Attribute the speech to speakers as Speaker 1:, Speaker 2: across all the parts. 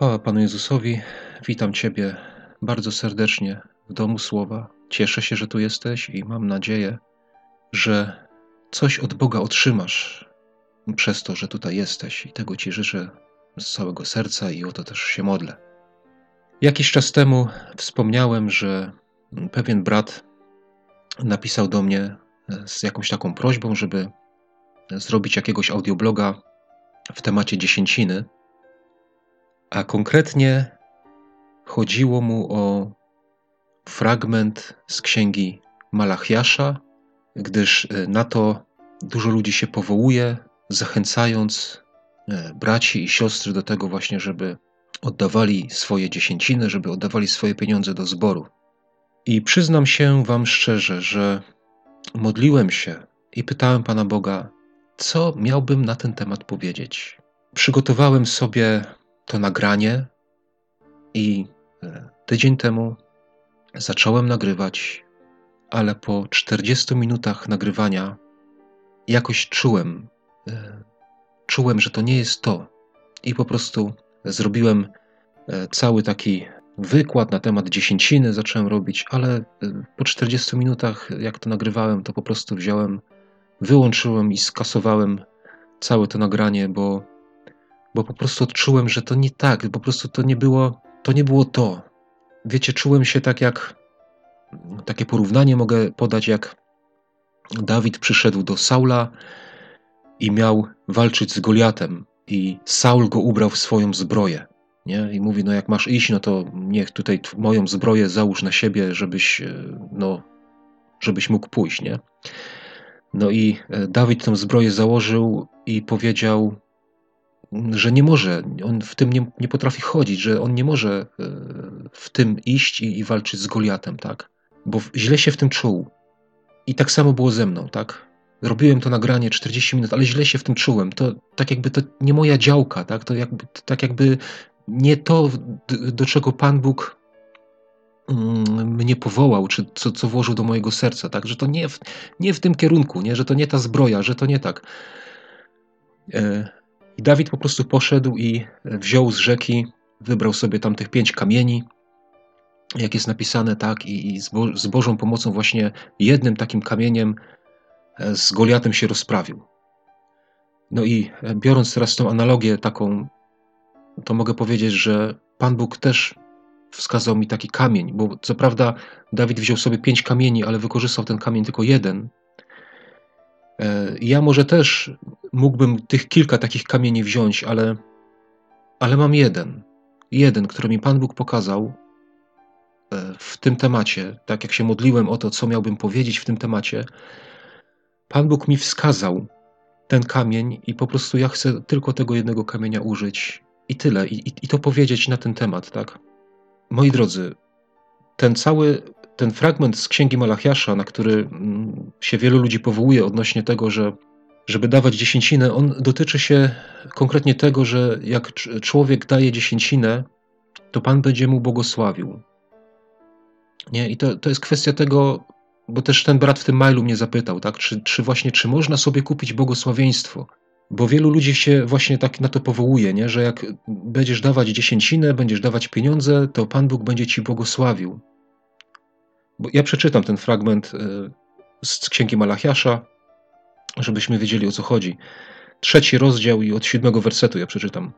Speaker 1: Chwała Panu Jezusowi. Witam Ciebie bardzo serdecznie w domu Słowa. Cieszę się, że tu jesteś i mam nadzieję, że coś od Boga otrzymasz przez to, że tutaj jesteś. I tego Ci życzę z całego serca i o to też się modlę. Jakiś czas temu wspomniałem, że pewien brat napisał do mnie z jakąś taką prośbą, żeby zrobić jakiegoś audiobloga w temacie dziesięciny a konkretnie chodziło mu o fragment z księgi Malachiasza, gdyż e, na to dużo ludzi się powołuje, zachęcając e, braci i siostry do tego właśnie, żeby oddawali swoje dziesięciny, żeby oddawali swoje pieniądze do zboru. I przyznam się Wam szczerze, że modliłem się i pytałem Pana Boga, co miałbym na ten temat powiedzieć. Przygotowałem sobie to nagranie i e, tydzień temu zacząłem nagrywać, ale po 40 minutach nagrywania jakoś czułem, e, czułem, że to nie jest to. I po prostu zrobiłem e, cały taki wykład na temat dziesięciny, zacząłem robić, ale po 40 minutach, jak to nagrywałem, to po prostu wziąłem, wyłączyłem i skasowałem całe to nagranie, bo bo po prostu odczułem, że to nie tak, po prostu to nie było to. Nie było to. Wiecie, czułem się tak jak takie porównanie mogę podać, jak Dawid przyszedł do Saula i miał walczyć z Goliatem, i Saul go ubrał w swoją zbroję. Nie? I mówi: No, jak masz iść, no to niech tutaj moją zbroję załóż na siebie, żebyś, e, no, żebyś mógł pójść. Nie? No i e, Dawid tę zbroję założył i powiedział: że nie może, on w tym nie, nie potrafi chodzić, że on nie może e, w tym iść i, i walczyć z Goliatem, tak? Bo źle się w tym czuł. I tak samo było ze mną, tak? Robiłem to nagranie 40 minut, ale źle się w tym czułem. To tak jakby to nie moja działka, tak? To jakby, tak jakby nie to, do czego Pan Bóg mm, mnie powołał, czy co, co włożył do mojego serca, tak? Że to nie w, nie w tym kierunku, nie? Że to nie ta zbroja, że to nie tak. I Dawid po prostu poszedł i wziął z rzeki, wybrał sobie tam tych pięć kamieni, jak jest napisane, tak, i, z, Bo z Bożą pomocą właśnie jednym takim kamieniem e, z Goliatem się rozprawił. No i e, biorąc teraz tą analogię taką, to mogę powiedzieć, że Pan Bóg też wskazał mi taki kamień, bo co prawda Dawid wziął sobie pięć kamieni, ale wykorzystał ten kamień tylko jeden, ja może też mógłbym tych kilka takich kamieni wziąć, ale, ale mam jeden. Jeden, który mi Pan Bóg pokazał e, w tym temacie, tak jak się modliłem o to, co miałbym powiedzieć w tym temacie. Pan Bóg mi wskazał ten kamień i po prostu ja chcę tylko tego jednego kamienia użyć i tyle. I, i, i to powiedzieć na ten temat, tak? Moi drodzy, ten cały ten fragment z księgi Malachiasza, na który mm, się wielu ludzi powołuje odnośnie tego, że żeby dawać dziesięcinę, on dotyczy się konkretnie tego, że jak człowiek daje dziesięcinę, to Pan będzie mu błogosławił. Nie? I to, to jest kwestia tego, bo też ten brat w tym mailu mnie zapytał, tak? czy, czy właśnie, czy można sobie kupić błogosławieństwo? Bo wielu ludzi się właśnie tak na to powołuje, nie? że jak będziesz dawać dziesięcinę, będziesz dawać pieniądze, to Pan Bóg będzie ci błogosławił. Bo ja przeczytam ten fragment y, z księgi Malachiasza, żebyśmy wiedzieli o co chodzi. Trzeci rozdział i od siódmego wersetu ja przeczytam.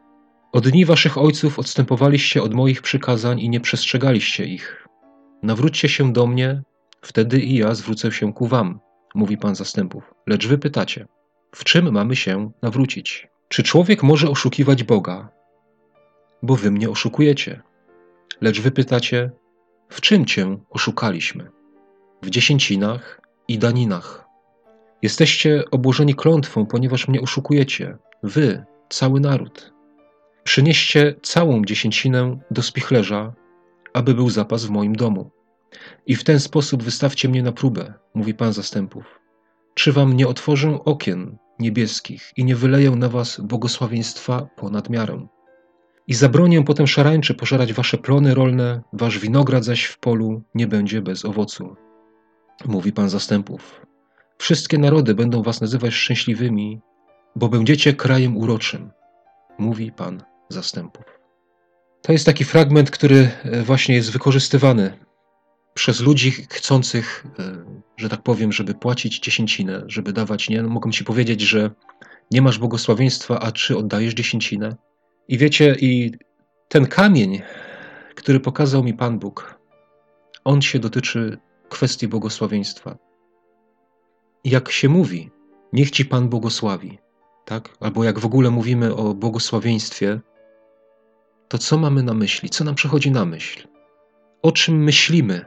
Speaker 1: Od dni waszych ojców odstępowaliście od moich przykazań i nie przestrzegaliście ich. Nawróćcie się do mnie, wtedy i ja zwrócę się ku wam, mówi Pan zastępów. Lecz wy pytacie, w czym mamy się nawrócić? Czy człowiek może oszukiwać Boga? Bo wy mnie oszukujecie. Lecz wy pytacie, w czym cię oszukaliśmy? W dziesięcinach i daninach. Jesteście obłożeni klątwą, ponieważ mnie oszukujecie, wy, cały naród. Przynieście całą dziesięcinę do spichlerza, aby był zapas w moim domu. I w ten sposób wystawcie mnie na próbę, mówi Pan zastępów. Czy wam nie otworzę okien niebieskich i nie wyleję na was błogosławieństwa ponad miarę? I zabronię potem szarańczy pożerać wasze plony rolne, wasz winograd zaś w polu nie będzie bez owocu. Mówi Pan zastępów. Wszystkie narody będą was nazywać szczęśliwymi, bo będziecie krajem uroczym. Mówi Pan zastępów. To jest taki fragment, który e, właśnie jest wykorzystywany przez ludzi chcących, e, że tak powiem, żeby płacić dziesięcinę, żeby dawać, nie? No, mogą ci powiedzieć, że nie masz błogosławieństwa, a czy oddajesz dziesięcinę? I wiecie, i ten kamień, który pokazał mi Pan Bóg, on się dotyczy kwestii błogosławieństwa. Jak się mówi, niech ci Pan błogosławi, tak? Albo jak w ogóle mówimy o błogosławieństwie, to co mamy na myśli? Co nam przychodzi na myśl? O czym myślimy,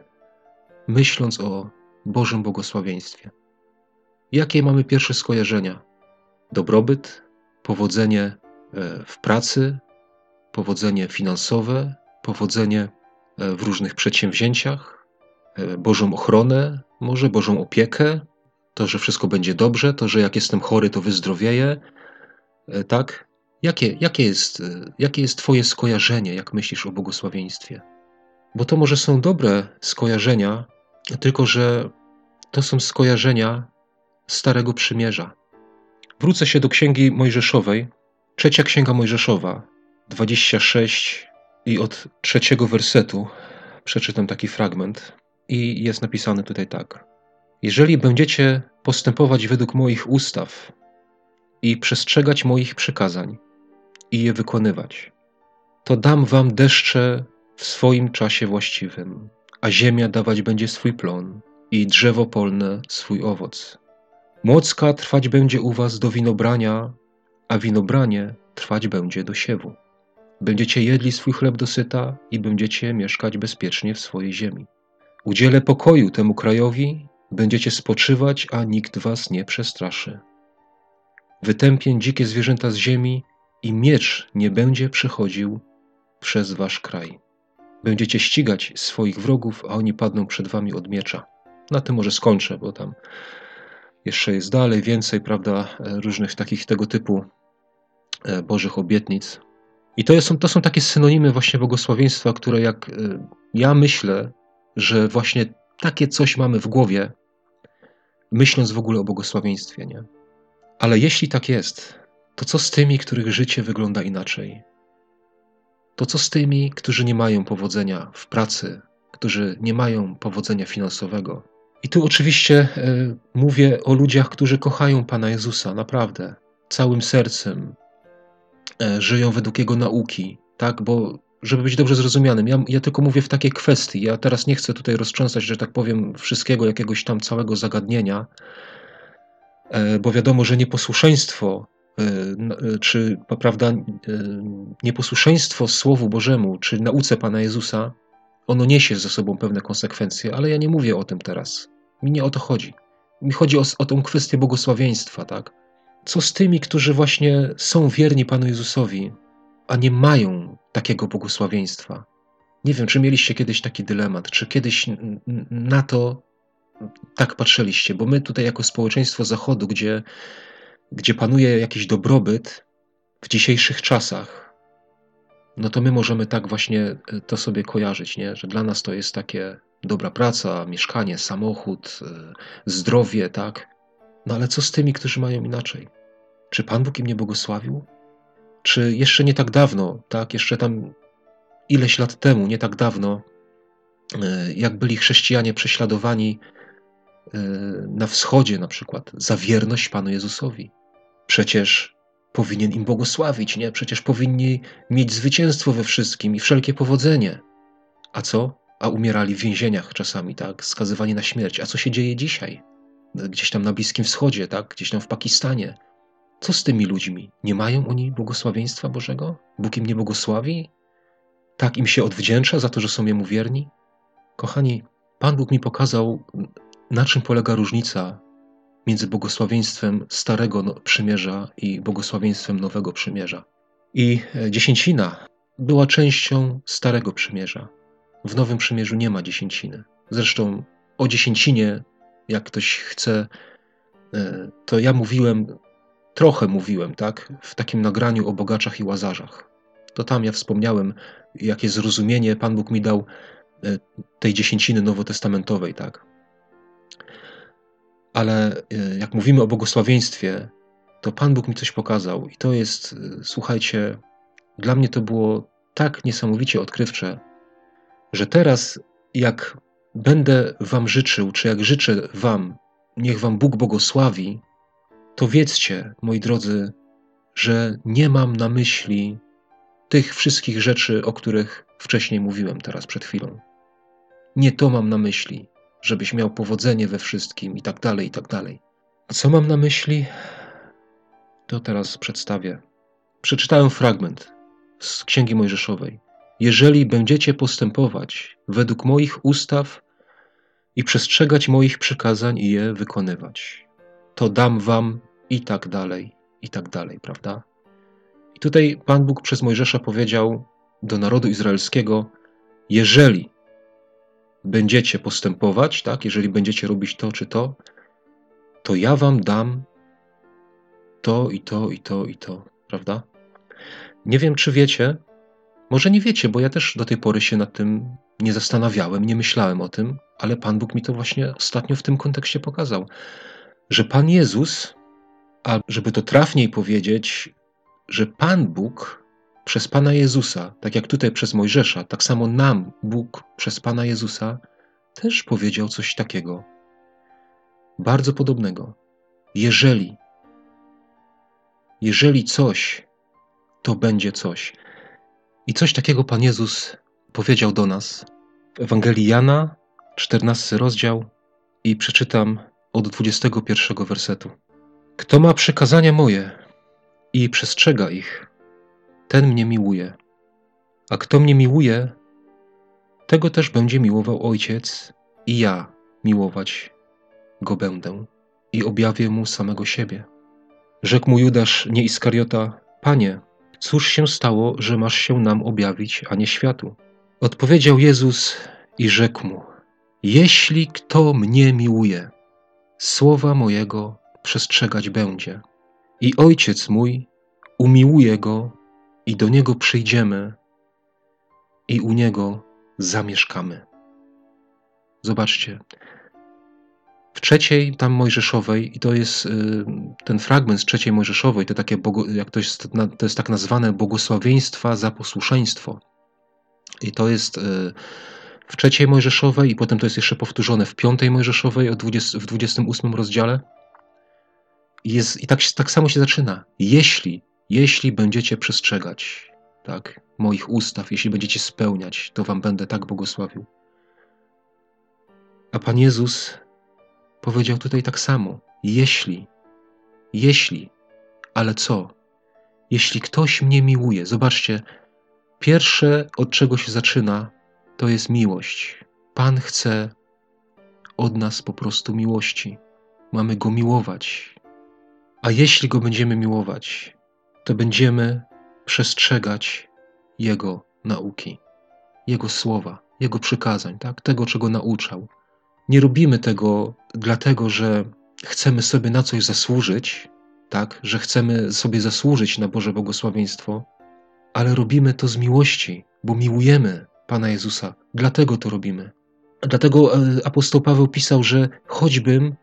Speaker 1: myśląc o Bożym błogosławieństwie? Jakie mamy pierwsze skojarzenia? Dobrobyt, powodzenie w pracy, powodzenie finansowe, powodzenie e, w różnych przedsięwzięciach, e, Bożą ochronę, może Bożą opiekę, to, że wszystko będzie dobrze, to, że jak jestem chory, to wyzdrowieję, tak? Jakie, jakie, jest, jakie jest Twoje skojarzenie, jak myślisz o błogosławieństwie? Bo to może są dobre skojarzenia, tylko że to są skojarzenia Starego Przymierza. Wrócę się do Księgi Mojżeszowej, trzecia Księga Mojżeszowa, 26 i od trzeciego wersetu przeczytam taki fragment i jest napisane tutaj tak. Jeżeli będziecie postępować według moich ustaw i przestrzegać moich przykazań, i je wykonywać. To dam wam deszcze w swoim czasie właściwym, a ziemia dawać będzie swój plon i drzewo polne swój owoc. Młocka trwać będzie u was do winobrania, a winobranie trwać będzie do siewu. Będziecie jedli swój chleb dosyta i będziecie mieszkać bezpiecznie w swojej ziemi. Udzielę pokoju temu krajowi, będziecie spoczywać, a nikt was nie przestraszy. Wytępię dzikie zwierzęta z ziemi i miecz nie będzie przechodził przez wasz kraj. Będziecie ścigać swoich wrogów, a oni padną przed wami od miecza. Na tym może skończę, bo tam jeszcze jest dalej więcej, prawda, różnych takich tego typu e, Bożych obietnic. I to są, to są takie synonimy właśnie błogosławieństwa, które jak e, ja myślę, że właśnie takie coś mamy w głowie, myśląc w ogóle o błogosławieństwie, nie? Ale jeśli tak jest, to co z tymi, których życie wygląda inaczej? To co z tymi, którzy nie mają powodzenia w pracy, którzy nie mają powodzenia finansowego? I tu oczywiście y, mówię o ludziach, którzy kochają Pana Jezusa naprawdę, całym sercem, y, żyją według Jego nauki, tak? Bo żeby być dobrze zrozumianym, ja, ja, tylko mówię w takiej kwestii. Ja teraz nie chcę tutaj roztrząsać, że tak powiem, wszystkiego, jakiegoś tam całego zagadnienia, y, bo wiadomo, że nieposłuszeństwo czy prawda, nieposłuszeństwo Słowu Bożemu, czy nauce Pana Jezusa, ono niesie ze sobą pewne konsekwencje, ale ja nie mówię o tym teraz. Mi nie o to chodzi. Mi chodzi o, o tą kwestię błogosławieństwa, tak? Co z tymi, którzy właśnie są wierni Panu Jezusowi, a nie mają takiego błogosławieństwa? Nie wiem, czy mieliście kiedyś taki dylemat, czy kiedyś na to tak patrzyliście, bo my tutaj jako społeczeństwo Zachodu, gdzie gdzie panuje jakiś dobrobyt w dzisiejszych czasach, no to my możemy tak właśnie e, to sobie kojarzyć, nie? że dla nas to jest takie dobra praca, mieszkanie, samochód, e, zdrowie, tak? No ale co z tymi, którzy mają inaczej? Czy Pan Bóg im nie błogosławił? Czy jeszcze nie tak dawno, tak, jeszcze tam ileś lat temu, nie tak dawno, e, jak byli chrześcijanie prześladowani na wschodzie na przykład za wierność Panu Jezusowi. Przecież powinien im błogosławić, nie? Przecież powinni mieć zwycięstwo we wszystkim i wszelkie powodzenie. A co? A umierali w więzieniach czasami, tak? Skazywani na śmierć. A co się dzieje dzisiaj? Gdzieś tam na Bliskim Wschodzie, tak? Gdzieś tam w Pakistanie. Co z tymi ludźmi? Nie mają oni błogosławieństwa Bożego? Bóg im nie błogosławi? Tak im się odwdzięcza za to, że są Jemu wierni? Kochani, Pan Bóg mi pokazał, na czym polega różnica między błogosławieństwem Starego no, Przymierza i błogosławieństwem Nowego Przymierza. I e, dziesięcina była częścią Starego Przymierza. W Nowym Przymierzu nie ma dziesięciny. Zresztą o dziesięcinie, jak ktoś chce, e, to ja mówiłem, trochę mówiłem, tak, w takim nagraniu o bogaczach i łazarzach. To tam ja wspomniałem, jakie zrozumienie Pan Bóg mi dał e, tej dziesięciny nowotestamentowej, tak. Ale e, jak mówimy o błogosławieństwie, to Pan Bóg mi coś pokazał, i to jest, e, słuchajcie, dla mnie to było tak niesamowicie odkrywcze, że teraz, jak będę Wam życzył, czy jak życzę Wam, niech Wam Bóg błogosławi, to wiedzcie, moi drodzy, że nie mam na myśli tych wszystkich rzeczy, o których wcześniej mówiłem teraz przed chwilą. Nie to mam na myśli, żebyś miał powodzenie we wszystkim i tak dalej, i tak dalej. A co mam na myśli? To teraz przedstawię. Przeczytałem fragment z Księgi Mojżeszowej. Jeżeli będziecie postępować według moich ustaw i przestrzegać moich przykazań i je wykonywać, to dam wam i tak dalej, i tak dalej, prawda? I tutaj Pan Bóg przez Mojżesza powiedział do narodu izraelskiego: Jeżeli będziecie postępować, tak, jeżeli będziecie robić to czy to, to ja wam dam to i to i to i to, prawda? Nie wiem, czy wiecie, może nie wiecie, bo ja też do tej pory się nad tym nie zastanawiałem, nie myślałem o tym, ale Pan Bóg mi to właśnie ostatnio w tym kontekście pokazał, że Pan Jezus, a żeby to trafniej powiedzieć, że Pan Bóg przez Pana Jezusa, tak jak tutaj przez Mojżesza, tak samo nam Bóg przez Pana Jezusa też powiedział coś takiego, bardzo podobnego. Jeżeli, jeżeli coś, to będzie coś. I coś takiego Pan Jezus powiedział do nas w Ewangelii Jana, 14 rozdział, i przeczytam od 21 wersetu. Kto ma przekazania moje i przestrzega ich, ten mnie miłuje. A kto mnie miłuje, tego też będzie miłował Ojciec i ja miłować go będę i objawię mu samego siebie. Rzekł mu Judasz, nie Iskariota, Panie, cóż się stało, że masz się nam objawić, a nie światu? Odpowiedział Jezus i rzekł mu, jeśli kto mnie miłuje, słowa mojego przestrzegać będzie. I Ojciec mój umiłuje go i do niego przyjdziemy i u niego zamieszkamy. Zobaczcie, w trzeciej tam Mojżeszowej, i to jest y, ten fragment z trzeciej Mojżeszowej, to takie, jak to jest, to jest tak nazwane błogosławieństwa za posłuszeństwo. I to jest y, w trzeciej Mojżeszowej i potem to jest jeszcze powtórzone w piątej Mojżeszowej w 28 rozdziale. Jest, i tak, tak samo się zaczyna. Jeśli, jeśli będziecie przestrzegać tak, moich ustaw, jeśli będziecie spełniać, to wam będę tak błogosławił. A Pan Jezus powiedział tutaj tak samo. Jeśli, jeśli, ale co? Jeśli ktoś mnie miłuje, zobaczcie, pierwsze od czego się zaczyna, to jest miłość. Pan chce od nas po prostu miłości. Mamy go miłować. A jeśli go będziemy miłować, to będziemy przestrzegać jego nauki, jego słowa, jego przykazań, tak? tego, czego nauczał. Nie robimy tego dlatego, że chcemy sobie na coś zasłużyć, tak, że chcemy sobie zasłużyć na Boże błogosławieństwo, ale robimy to z miłości, bo miłujemy Pana Jezusa. Dlatego to robimy. Dlatego e, apostoł Paweł pisał, że choćbym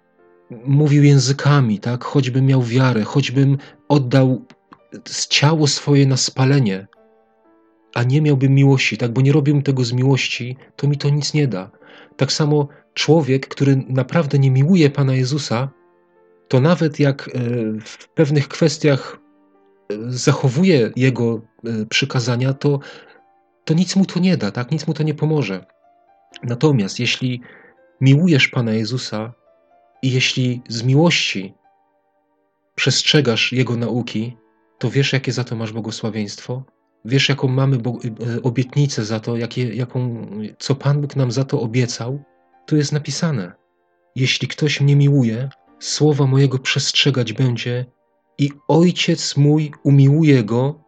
Speaker 1: mówił językami, tak, choćbym miał wiarę, choćbym oddał ciało swoje na spalenie, a nie miałbym miłości, tak, bo nie robiłbym tego z miłości, to mi to nic nie da. Tak samo człowiek, który naprawdę nie miłuje Pana Jezusa, to nawet jak e, w pewnych kwestiach e, zachowuje Jego e, przykazania, to, to nic mu to nie da, tak? nic mu to nie pomoże. Natomiast jeśli miłujesz Pana Jezusa i jeśli z miłości przestrzegasz Jego nauki, to wiesz, jakie za to masz błogosławieństwo? Wiesz, jaką mamy obietnicę za to, jakie, jaką, co Pan Bóg nam za to obiecał? Tu jest napisane: Jeśli ktoś mnie miłuje, słowa mojego przestrzegać będzie, i ojciec mój umiłuje go,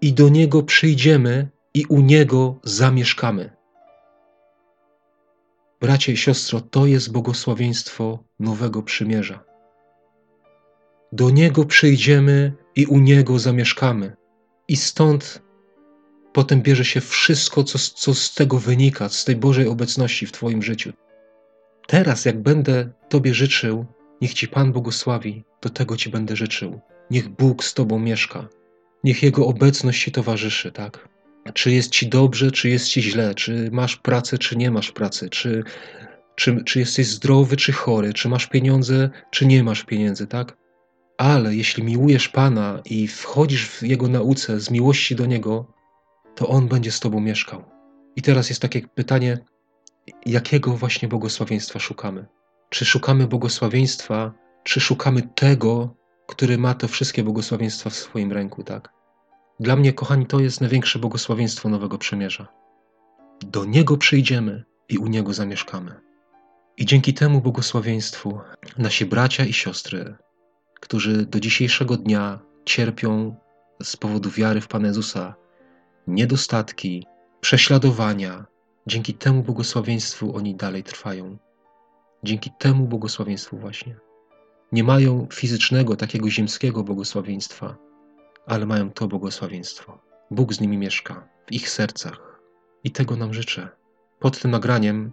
Speaker 1: i do niego przyjdziemy, i u niego zamieszkamy. Bracie i siostro, to jest błogosławieństwo nowego przymierza. Do niego przyjdziemy i u niego zamieszkamy. I stąd potem bierze się wszystko, co, co z tego wynika, z tej Bożej obecności w Twoim życiu. Teraz, jak będę Tobie życzył, niech Ci Pan błogosławi, do tego Ci będę życzył. Niech Bóg z Tobą mieszka. Niech Jego obecność Ci towarzyszy, tak? czy jest ci dobrze, czy jest ci źle, czy masz pracę, czy nie masz pracy, czy, czy, czy jesteś zdrowy, czy chory, czy masz pieniądze, czy nie masz pieniędzy, tak? Ale jeśli miłujesz Pana i wchodzisz w Jego nauce z miłości do Niego, to On będzie z Tobą mieszkał. I teraz jest takie pytanie, jakiego właśnie błogosławieństwa szukamy? Czy szukamy błogosławieństwa, czy szukamy tego, który ma te wszystkie błogosławieństwa w swoim ręku, tak? Dla mnie, kochani, to jest największe błogosławieństwo Nowego Przymierza. Do Niego przyjdziemy i u Niego zamieszkamy. I dzięki temu błogosławieństwu nasi bracia i siostry, którzy do dzisiejszego dnia cierpią z powodu wiary w Pana Jezusa, niedostatki, prześladowania, dzięki temu błogosławieństwu oni dalej trwają. Dzięki temu błogosławieństwu właśnie. Nie mają fizycznego, takiego ziemskiego błogosławieństwa, ale mają to błogosławieństwo. Bóg z nimi mieszka, w ich sercach. I tego nam życzę. Pod tym nagraniem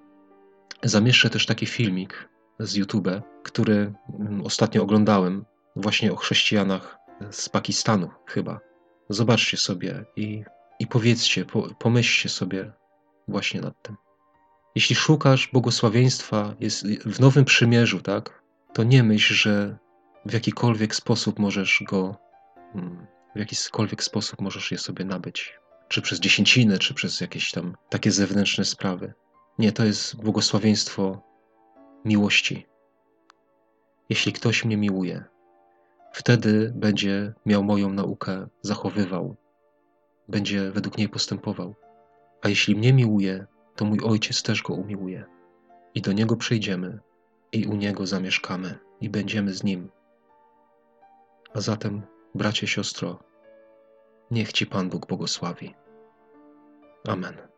Speaker 1: zamieszczę też taki filmik z YouTube, który mm, ostatnio oglądałem, właśnie o chrześcijanach z Pakistanu, chyba. Zobaczcie sobie i, i powiedzcie, po, pomyślcie sobie właśnie nad tym. Jeśli szukasz błogosławieństwa jest w Nowym Przymierzu, tak, to nie myśl, że w jakikolwiek sposób możesz go mm, w jakikolwiek sposób możesz je sobie nabyć. Czy przez dziesięciny, czy przez jakieś tam takie zewnętrzne sprawy. Nie, to jest błogosławieństwo miłości. Jeśli ktoś mnie miłuje, wtedy będzie miał moją naukę, zachowywał, będzie według niej postępował. A jeśli mnie miłuje, to mój ojciec też go umiłuje. I do niego przyjdziemy, i u niego zamieszkamy, i będziemy z nim. A zatem bracie, siostro, niech Ci Pan Bóg błogosławi. Amen.